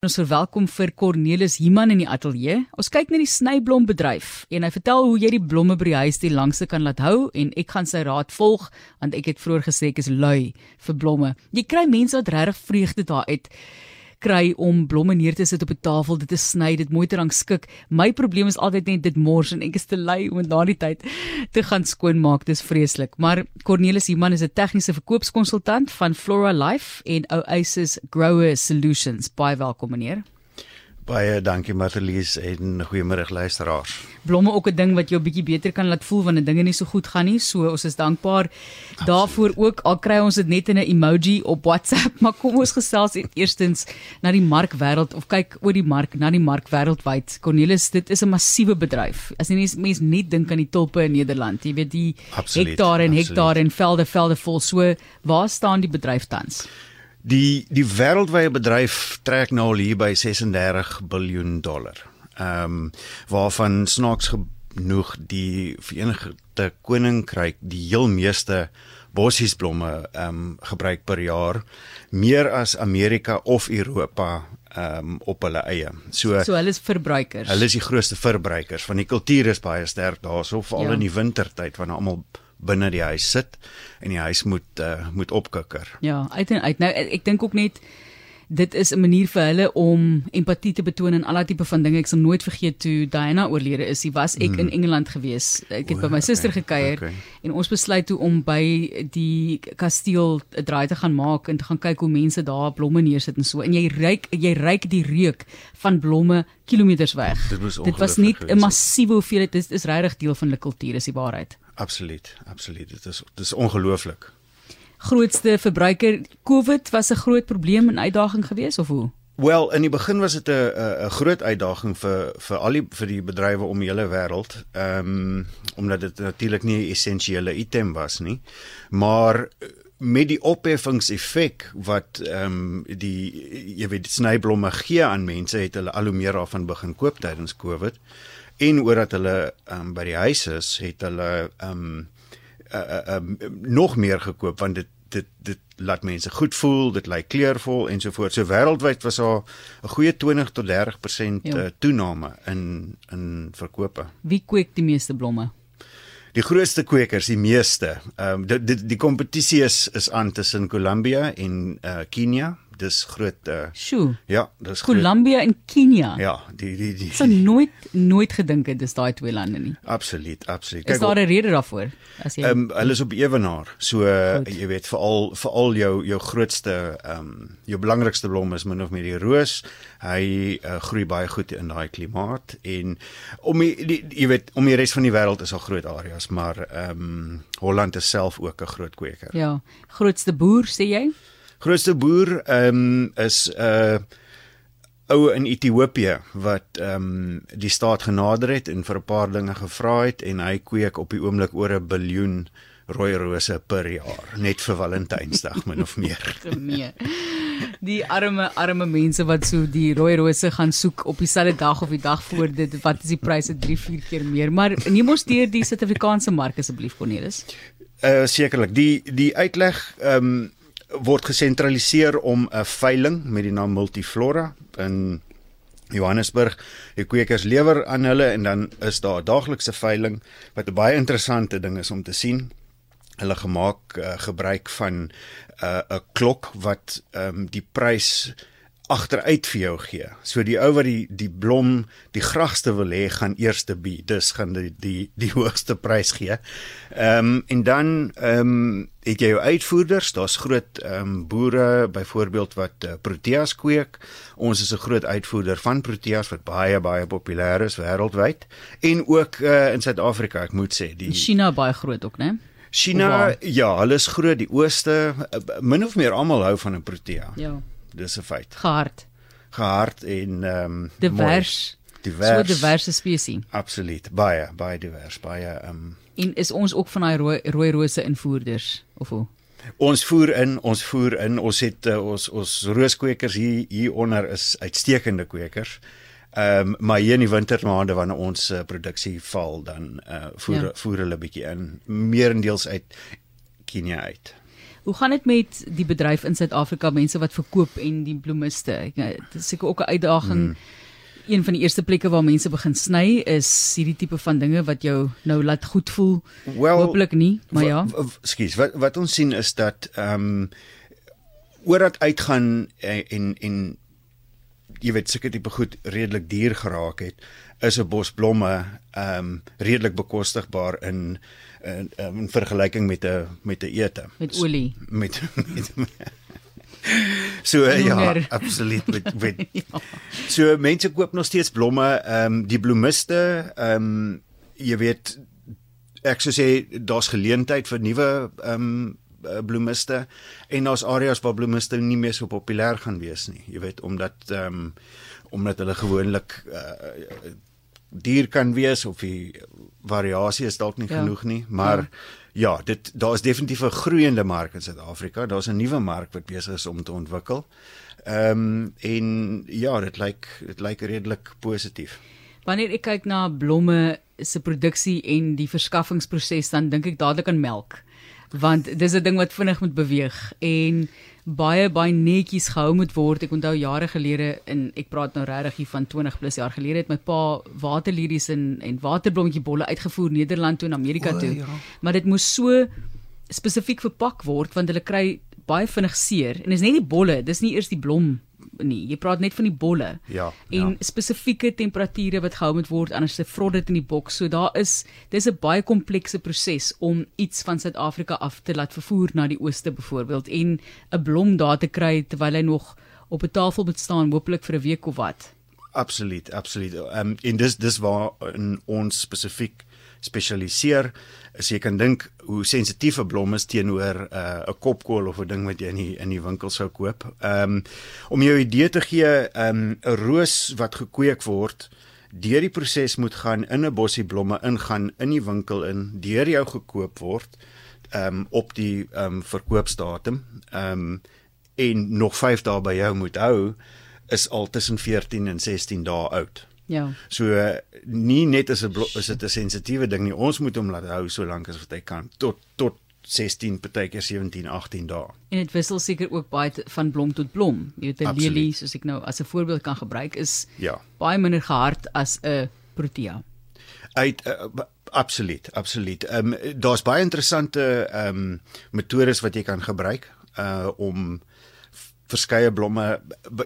Ons verwelkom vir Cornelis Himan in die ateljee. Ons kyk na die snyblombedryf en hy vertel hoe jy die blomme by die huis die langste kan laat hou en ek gaan sy raad volg want ek het vroeër gesê ek is lui vir blomme. Jy kry mense wat regtig vreugde daaruit kry om blomme neer te sit op 'n tafel, dit te sny, dit mooi te rangskik. My probleem is altyd net dit mors en ek is te lui om na die tyd te gaan skoonmaak. Dis vreeslik. Maar Cornelis Iman is 'n tegniese verkoopskonsultant van Flora Life en Oasis Grower Solutions. Baie welkom meneer. Baie dankie Marlies en goeiemôre luisteraars. Blomme ook 'n ding wat jou bietjie beter kan laat voel wanneer dinge nie so goed gaan nie. So ons is dankbaar Absoluut. daarvoor ook. Al kry ons dit net in 'n emoji op WhatsApp, maar kom ons gesels eerstens na die markwêreld of kyk oor die mark na die mark wêreldwyd. Cornelis, dit is 'n massiewe bedryf. As jy nie mense net dink aan die tulpe in Nederland, jy weet die Absoluut. hektare en hektare en velde velde vol. So waar staan die bedryf tans? Die die wêreldwye bedryf trek nou al hier by 36 miljard dollar. Ehm um, waarvan snaaks genoeg die Verenigde Koninkryk die heel meeste bossiesblomme ehm um, gebruik per jaar, meer as Amerika of Europa ehm um, op hulle eie. So So hulle is verbruikers. Hulle is die grootste verbruikers van die kultuur is baie sterk daarso veral ja. in die wintertyd wanneer almal binne die huis sit en die huis moet uh, moet opkikker. Ja, uit en uit. Nou ek dink ook net dit is 'n manier vir hulle om empatie te betoon en al daai tipe van dinge. Ek sal nooit vergeet toe Diana oorlede is. Sy was ek mm. in Engeland gewees. Ek het o, by my suster okay, gekuier okay. en ons besluit toe om by die kasteel 'n draai te gaan maak en te gaan kyk hoe mense daar blomme neersit en so. En jy ruik jy ruik die reuk van blomme kilometers weg. Dit, dit was nie 'n massiewe hoeveelheid. Dit is, is regtig deel van hulle kultuur, is die waarheid. Absoluut, absoluut. Dit is dit is ongelooflik. Grootste verbruiker COVID was 'n groot probleem en uitdaging geweest of hoe? Wel, in die begin was dit 'n 'n groot uitdaging vir vir al die vir die bedrywe om die hele wêreld. Ehm um, omdat dit natuurlik nie 'n essensiële item was nie. Maar met die opheffingseffek wat ehm um, die jy weet snyblomme gee aan mense het hulle al hoe meer daarvan begin koop tydens Covid en omdat hulle um, by die huis is, het hulle um, uh, uh, um, nog meer gekoop want dit dit dit laat mense goed voel, dit lyk kleurvol en so voort. So wêreldwyd was daar 'n goeie 20 tot 30% uh, toename in in verkope. Wie kweek die meeste blomme? Die grootste kwekers, die meeste. Ehm um, die die die kompetisie is is aan tussen Colombia en uh, Kenia dis groot uh Sjoe. Ja, dis Colombia en Kenia. Ja, die die die. So nooit nooit gedink het dis daai twee lande nie. Absoluut, absoluut. Kyk, is daar 'n rede daarvoor? As jy Ehm um, hulle is op ewenaar. So uh, jy weet veral veral jou jou grootste ehm um, jou belangrikste blom is min of meer die roos. Hy uh, groei baie goed in daai klimaat en om die, die jy weet om die res van die wêreld is al groot areas, maar ehm um, Holland is self ook 'n groot kweker. Ja, grootste boer sê jy? Grootste boer ehm um, is 'n uh, ou in Ethiopië wat ehm um, die staat genader het en vir 'n paar dinge gevra het en hy kweek op die oomblik oor 'n biljoen rooi rose per jaar net vir Valentynsdag min of meer. nee. Die arme arme mense wat so die rooi rose gaan soek op dieselfde dag of die dag voor dit wat is die pryse 3 4 keer meer maar neem ons deur die Suid-Afrikaanse mark asseblief Cornelis. Uh sekerlik die die uitleg ehm um, word gesentraliseer om 'n veiling met die naam Multiflora in Johannesburg. Die kwekers lewer aan hulle en dan is daar 'n daaglikse veiling wat 'n baie interessante ding is om te sien. Hulle gemaak uh, gebruik van 'n uh, 'n klok wat ehm um, die prys agteruit vir jou gee. So die ou wat die die blom die graagste wil hê gaan eerste bi. Dis gaan die die die hoogste prys gee. Ehm um, en dan ehm um, het jy jou uitvoerders. Daar's groot ehm um, boere byvoorbeeld wat uh, proteas kweek. Ons is 'n groot uitvoerder van proteas wat baie baie populêr is wêreldwyd en ook uh, in Suid-Afrika, ek moet sê. Die China baie groot ook, né? China, ja, hulle is groot. Die ooste uh, min of meer almal hou van 'n protea. Ja dis 'n feit. Gehard. Gehard en ehm um, divers. Divers. So diverse spesies. Absoluut. Baie, baie divers, baie ehm um, En is ons ook van daai rooi rooi rose invoerders of hoe? Ons voer in, ons voer in. Ons het uh, ons ons rooskwekers hier hier onder is uitstekende kwekers. Ehm um, maar hier in die wintermaande wanneer ons uh, produksie val dan uh, voer ja. voer hulle bietjie in meerendeels uit Kenia uit. Hoe gaan dit met die bedryf in Suid-Afrika, mense wat verkoop en die bloemiste? Ek- Dit is seker ook 'n uitdaging. Hmm. Een van die eerste plekke waar mense begin sny is hierdie tipe van dinge wat jou nou laat goed voel. Wel, Hoopelik nie, maar ja. Ekskuus, wat wat ons sien is dat ehm um, oor dat uitgaan en en, en jy weet seker tipe goed redelik duur geraak het, is 'n bos blomme ehm um, redelik bekostigbaar in in, in vergelyking met 'n met 'n ete. Met olie. Met met So uh, ja, absoluut met met Ja. So mense koop nog steeds blomme, ehm um, die bloemiste, ehm um, jy weet ek sou sê daar's geleentheid vir nuwe ehm um, bloemiste en daar's areas waar bloemiste nie meer so populêr gaan wees nie. Jy weet omdat ehm um, omdat hulle gewoonlik uh, duur kan wees of die variasie is dalk nie Ja. genoeg nie, maar ja, ja dit daar's definitief 'n groeiende mark in Suid-Afrika. Daar's 'n nuwe mark wat besig is om te ontwikkel. Ehm um, en ja, dit lyk dit lyk redelik positief. Wanneer ek kyk na blomme se produksie en die verskaffingsproses dan dink ek dadelik aan melk. Want dis 'n ding wat vinnig moet beweeg en baie baie netjies gehou moet word. Ek onthou jare gelede en ek praat nou regtig hier van 20 plus jaar gelede het my pa waterlilies en en waterblommetjie bolle uitgevoer Nederland toe en Amerika O, toe. ja. Maar dit moes so spesifiek verpak word want hulle kry baie vinnig seer en dis net die bolle, dis nie eers die blom nie. Jy praat net van die bolle Ja. en ja. spesifieke temperature wat gehou moet word anders se vrot dit in die boks. So daar is dis 'n baie komplekse proses om iets van Suid-Afrika af te laat vervoer na die ooste byvoorbeeld en 'n blom daar te kry terwyl hy nog op 'n tafel moet staan hopelik vir 'n week of wat. Absoluut, absoluut. Ehm um, en dis dis waar ons spesifiek spesialiseer. As jy kan dink hoe sensitief 'n blom is teenoor 'n uh, 'n kopkool of 'n ding wat jy in die in die winkel sou koop. Ehm um, om jou idee te gee, ehm um, 'n roos wat gekweek word, deur die proses moet gaan in 'n bossie blomme ingaan in die winkel in, deur jou gekoop word ehm um, op die ehm um, verkoopsdatum. Ehm um, en nog 5 dae by jou moet hou is al tussen 14 en 16 dae oud. Ja. So uh, nie net is 'n is dit 'n sensitiewe ding nie. Ons moet hom laat hou so lank as wat hy kan tot tot 16 partykeer 17 18 dae. En dit wissel seker ook baie van blom tot blom. Jy weet 'n lelie soos ek nou as 'n voorbeeld kan gebruik is Ja. baie minder gehard as 'n protea. Uit uh, absoluut, absoluut. Ehm um, daar's baie interessante ehm um, metodes wat jy kan gebruik uh om verskeie blomme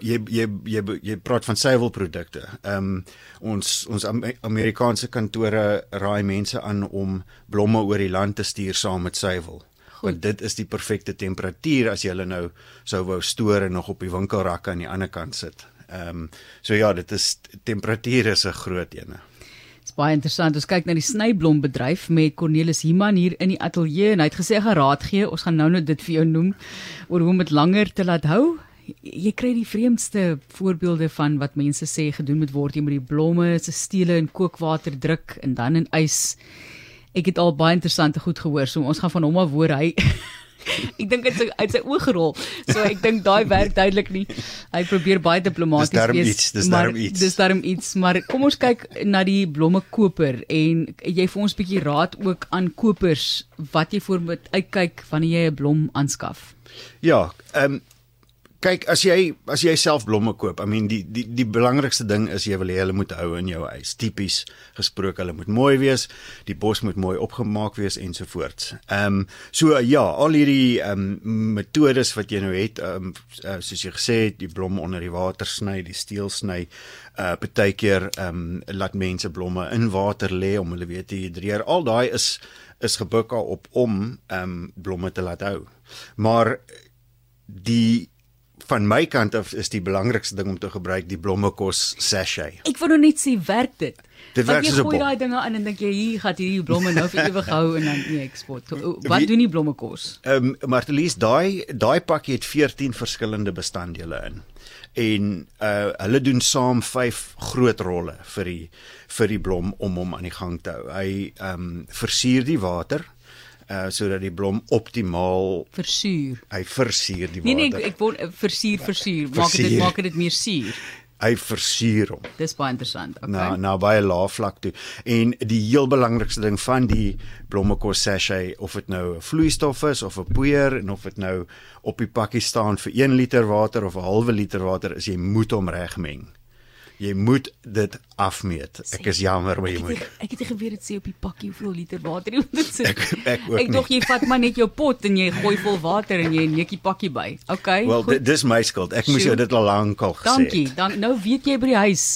jy jy jy jy praat van suiwelprodukte. Ehm um, ons ons Am- Amerikaanse kantore raai mense aan om blomme oor die land te stuur saam met suiwel. Want dit is die perfekte temperatuur as jy hulle nou sou wou stoor en nog op die winkelrakke aan die ander kant sit. Ehm um, so ja, dit is temperatuur is 'n groot ene. Baie interessant. Ons kyk na die snyblombedryf met Cornelis Himan hier in die ateljee en hy het gesê hy gaan raad gee. Ons gaan nou net dit vir jou noem oor hoe om dit langer te laat hou. Jy kry die vreemdste voorbeelde van wat mense sê gedoen moet word. Jy moet die blomme se stele in kookwater druk en dan in ys. Ek het al baie interessante goed gehoor. So ons gaan van hom af hoor hy Ek dink dit uit sy oë gerol. So ek dink daai werk duidelik nie. Hy probeer baie diplomaties Dis darm wees. iets, dis maar darm iets. Dis darm iets, maar kom ons kyk na die blommekoper en jy vir ons bietjie raad ook aan kopers wat jy voor moet uitkyk wanneer jy 'n blom aanskaf. Ja, ehm um, kyk as jy as jy self blomme koop, I mean die die die belangrikste ding is jy wil hê hulle moet hou in jou huis. Tipies gesproke, hulle moet mooi wees, die bos moet mooi opgemaak wees ensovoorts. Ehm um, so ja, al hierdie ehm um, metodes wat jy nou het, ehm um, uh, soos jy gesê het, die blom onder die water sny, die steel sny, uh partykeer ehm um, laat mense blomme in water lê om hulle weer te hidreer. Al daai is is gebuk op om ehm um, blomme te laat hou. Maar die van my kant af is die belangrikste ding om te gebruik die blommekos sachet. Ek wou nou net sê werk dit. Dit werk jy soos 'n gooi bom. daai dinge aan en dink jy hier gaan hierdie blomme nou vir ewig hou en dan nee ek spot. Wat Wie- doen die blommekos? Ehm um, Martelies, daai daai pakkie het 14 verskillende bestanddele in. En uh hulle doen saam 5 groot rolle vir die vir die blom om hom aan die gang te hou. Hy ehm um, versuur die water uh sodat die blom optimaal Versuur. hy versuur die Nee water. nee, ek ek word versuur versuur. Maak dit Versuur. maak dit meer suur. Hy versuur hom. Dis baie interessant. Okay. Na na baie lae vlak toe. En die heel belangrikste ding van die blommekos sachet of dit nou 'n vloeistof is of 'n poeier en of dit nou op die pakkie staan vir 1 liter water of 'n halwe liter water, is jy moet hom reg meng. Jy moet dit afmeet. Ek is jammer, maar jy moet. Ek het nie geweet dit sê op die pakkie hoeveel liter water jy moet sit. Ek ek ook Ek dink jy vat maar net jou pot en jy gooi vol water en jy neek die pakkie by. Okay. Wel, dis my skuld. Ek moes jou dit al lank al gesê. Dankie. Dan nou weet jy by die huis.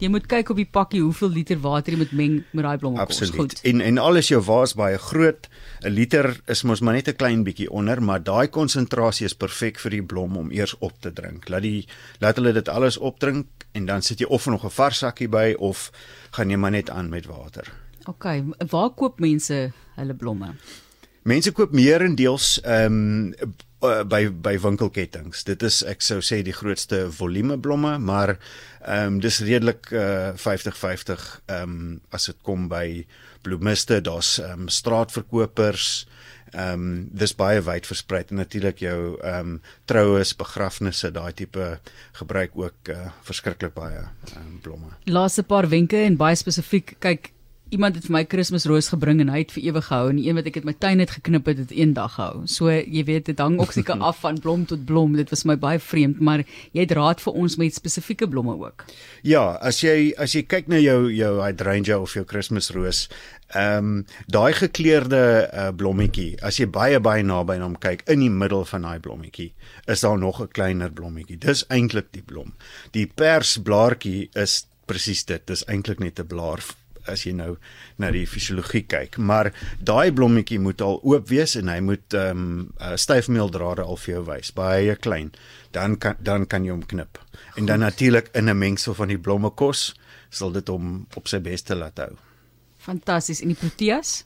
Jy moet kyk op die pakkie hoeveel liter water jy moet meng met daai blommekos. Absoluut. Goed. En en al is jou vaas baie groot, 'n liter is mos maar net 'n klein bietjie onder, maar daai konsentrasie is perfek vir die blom om eers op te drink. Laat die laat hulle dit alles opdrink en dan sit jy of nog 'n vars sakkie by of gaan jy maar net aan met water. Okay, waar koop mense hulle blomme? Mense koop meerendeels ehm um, by by winkelkettinge. Dit is ek sou sê die grootste volume blomme, maar ehm um, dis redelik uh 50-50 ehm um, as dit kom by bloemiste, daar's ehm um, straatverkopers. Ehm um, dis baie wyd versprei en natuurlik jou ehm um, troues, begrafnisse, daai tipe gebruik ook uh, verskriklik baie ehm um, blomme. Laaste paar wenke en baie spesifiek. Kyk, iemand het vir my Kersroos gebring en hy het vir ewig gehou en die een wat ek uit my tuin het geknip het, het een dag gehou. So jy weet dit hang ook seker af van blom tot blom. Dit was my baie vreemd, maar jy het raad vir ons met spesifieke blomme ook. Ja, as jy as jy kyk na jou jou hydrangea of jou Kersroos, ehm um, daai gekleurde uh, blommetjie, as jy baie baie naby na hom kyk in die middel van daai blommetjie, is daar nog 'n kleiner blommetjie. Dis eintlik die blom. Die persblaartjie is presies dit. Dis eintlik net 'n blaar as jy nou na die fisiologie kyk, maar daai blommetjie moet al oop wees en hy moet ehm um, uh, styfmeeldrade al vir jou wys, baie klein. Dan kan dan kan jy hom knip. En dan natuurlik in 'n mengsel van die blommekos sal dit hom op sy beste laat hou. Fantasties. En die proteas?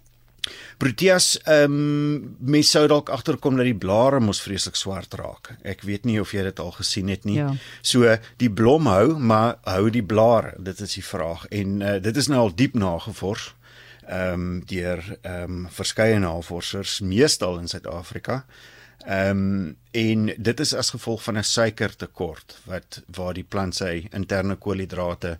Proteas, ehm um, mens sou dalk agterkom dat die blare mos vreeslik swart raak. Ek weet nie of jy dit al gesien het nie. Ja. So die blom hou, maar hou die blare? Dit is die vraag. En uh, dit is nou al diep nagevors ehm um, deur ehm um, verskeie navorsers, meestal in Suid-Afrika. Ehm um, en dit is as gevolg van 'n suikertekort wat waar die plant sy interne koolhidrate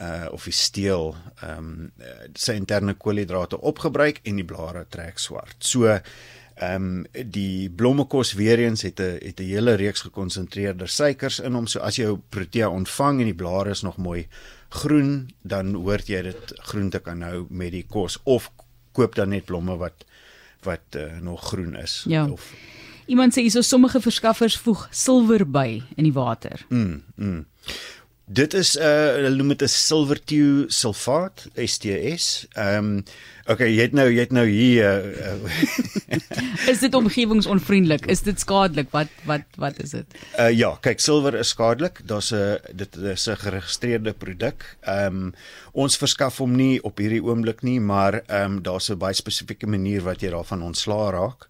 uh of die steel ehm um, sy interne koolhidrate opgebruik en die blare trek swart. So ehm um, die blommekos weer eens het 'n het 'n hele reeks gekonsentreerde suikers in hom. So as jy jou protea ontvang en die blare is nog mooi groen, dan hoort jy dit groen te kan hou met die kos of koop dan net blomme wat wat uh, nog groen is Ja. of Iemand sê hierso sommige verskaffers voeg silwer by in die water. Mm, mm. Dit is uh hulle noem dit 'n silvertew sulfaat, STS. Ehm um, okay, jy het nou jy het nou hier uh, Is dit omgewingsonvriendelik? Is dit skadelik? Wat wat wat is dit? uh ja, kyk silwer is skadelik. Daar's 'n dit is 'n geregistreerde produk. Ehm um, ons verskaf hom nie op hierdie oomblik nie, maar ehm um, daar's 'n baie spesifieke manier wat jy daarvan ontslaa raak.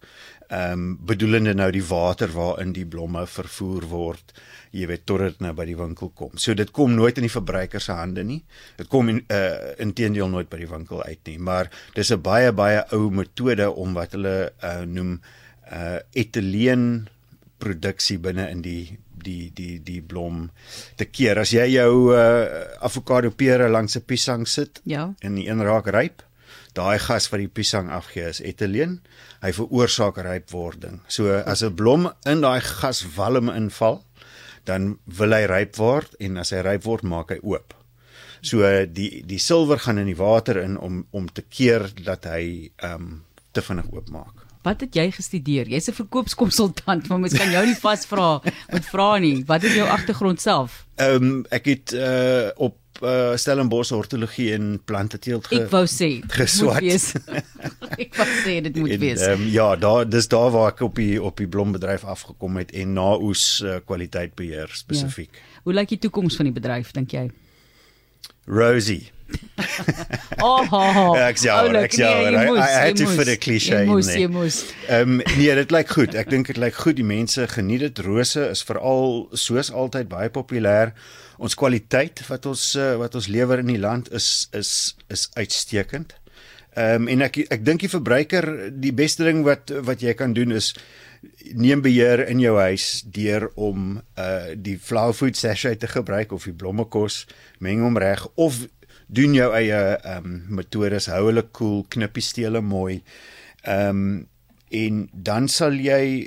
Ehm um, bedoelende nou die water waarin die blomme vervoer word jy weet tot dit nou by die winkel kom. So dit kom nooit in die verbruiker se hande nie. Dit kom in uh intedeel nooit by die winkel uit nie, maar dis 'n baie baie ou metode om wat hulle uh noem uh etileen produksie binne in die die die die blom te keer. As jy jou uh avokado pere langs 'n piesang sit Ja. en die een raak ryp, daai gas wat die piesang afgee is etileen. Hy veroorsaak rypwording. So as 'n blom in daai gas walm inval, dan wil hy ryp word en as hy ryp word, maak hy oop. So die die silwer gaan in die water in om om te keer dat hy ehm um, te vinnig oopmaak. Wat het jy gestudeer? Jy's 'n verkoopskonsultant, maar mens kan jou nie vasvra met vrae nie. Wat is jou agtergrond self? Ehm um, ek het uh op uh Stellenbosch hortologie en planteteelt ge Ek wou sê, geswat. moet wees. ek wou sê dit moet en, wees. Ehm um, ja, daar dis daar waar ek op die op die blombedryf afgekom het en na oes uh, kwaliteitbeheer spesifiek. Ja. Hoe lyk die toekoms van die bedryf dink jy? Rosie. Oh, oh, oh. Ek sê jammer, ek sê jy to moes, fit a cliché Jy in moes, there. jy moes. Ehm um, nee, dit lyk goed. Ek dink dit lyk goed. Die mense geniet dit. Rose is veral soos altyd baie populêr. Ons kwaliteit wat ons uh, wat ons lewer in die land is is is uitstekend. Ehm um, en ek ek dink die verbruiker die beste ding wat wat jy kan doen is neem beheer in jou huis deur om uh die flower food sachet te gebruik of die blommekos meng hom reg of doen jou eie ehm um, metodes hou hulle koel cool, knippie stele mooi ehm um, en dan sal jy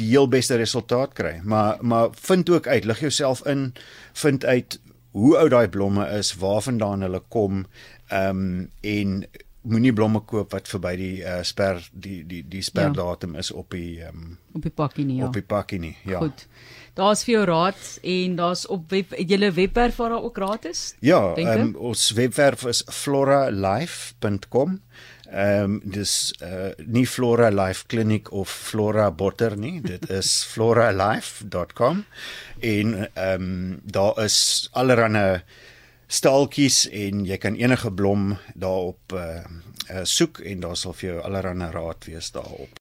die heel beste resultaat kry. Maar maar vind ook uit, lig jouself in, vind uit hoe oud daai blomme is, waarvandaan hulle kom, ehm um, en moenie blomme koop wat verby die uh, sper die die die sperdatum ja. is op die um, op die pakkie nie, ja. Op die pakkie nie, ja. Goed. Daar's vir jou raad en daar's op web julle webwerf waar daar ook gratis? Ja, um, ons webwerf is floralife.com. Ehm um, dis uh nie Flora Life Clinic of Flora Butter nie, dit is floralife.com en ehm um, daar is allerlei staaltjies en jy kan enige blom daarop uh, uh soek en daar sal vir jou allerlei raad wees daarop.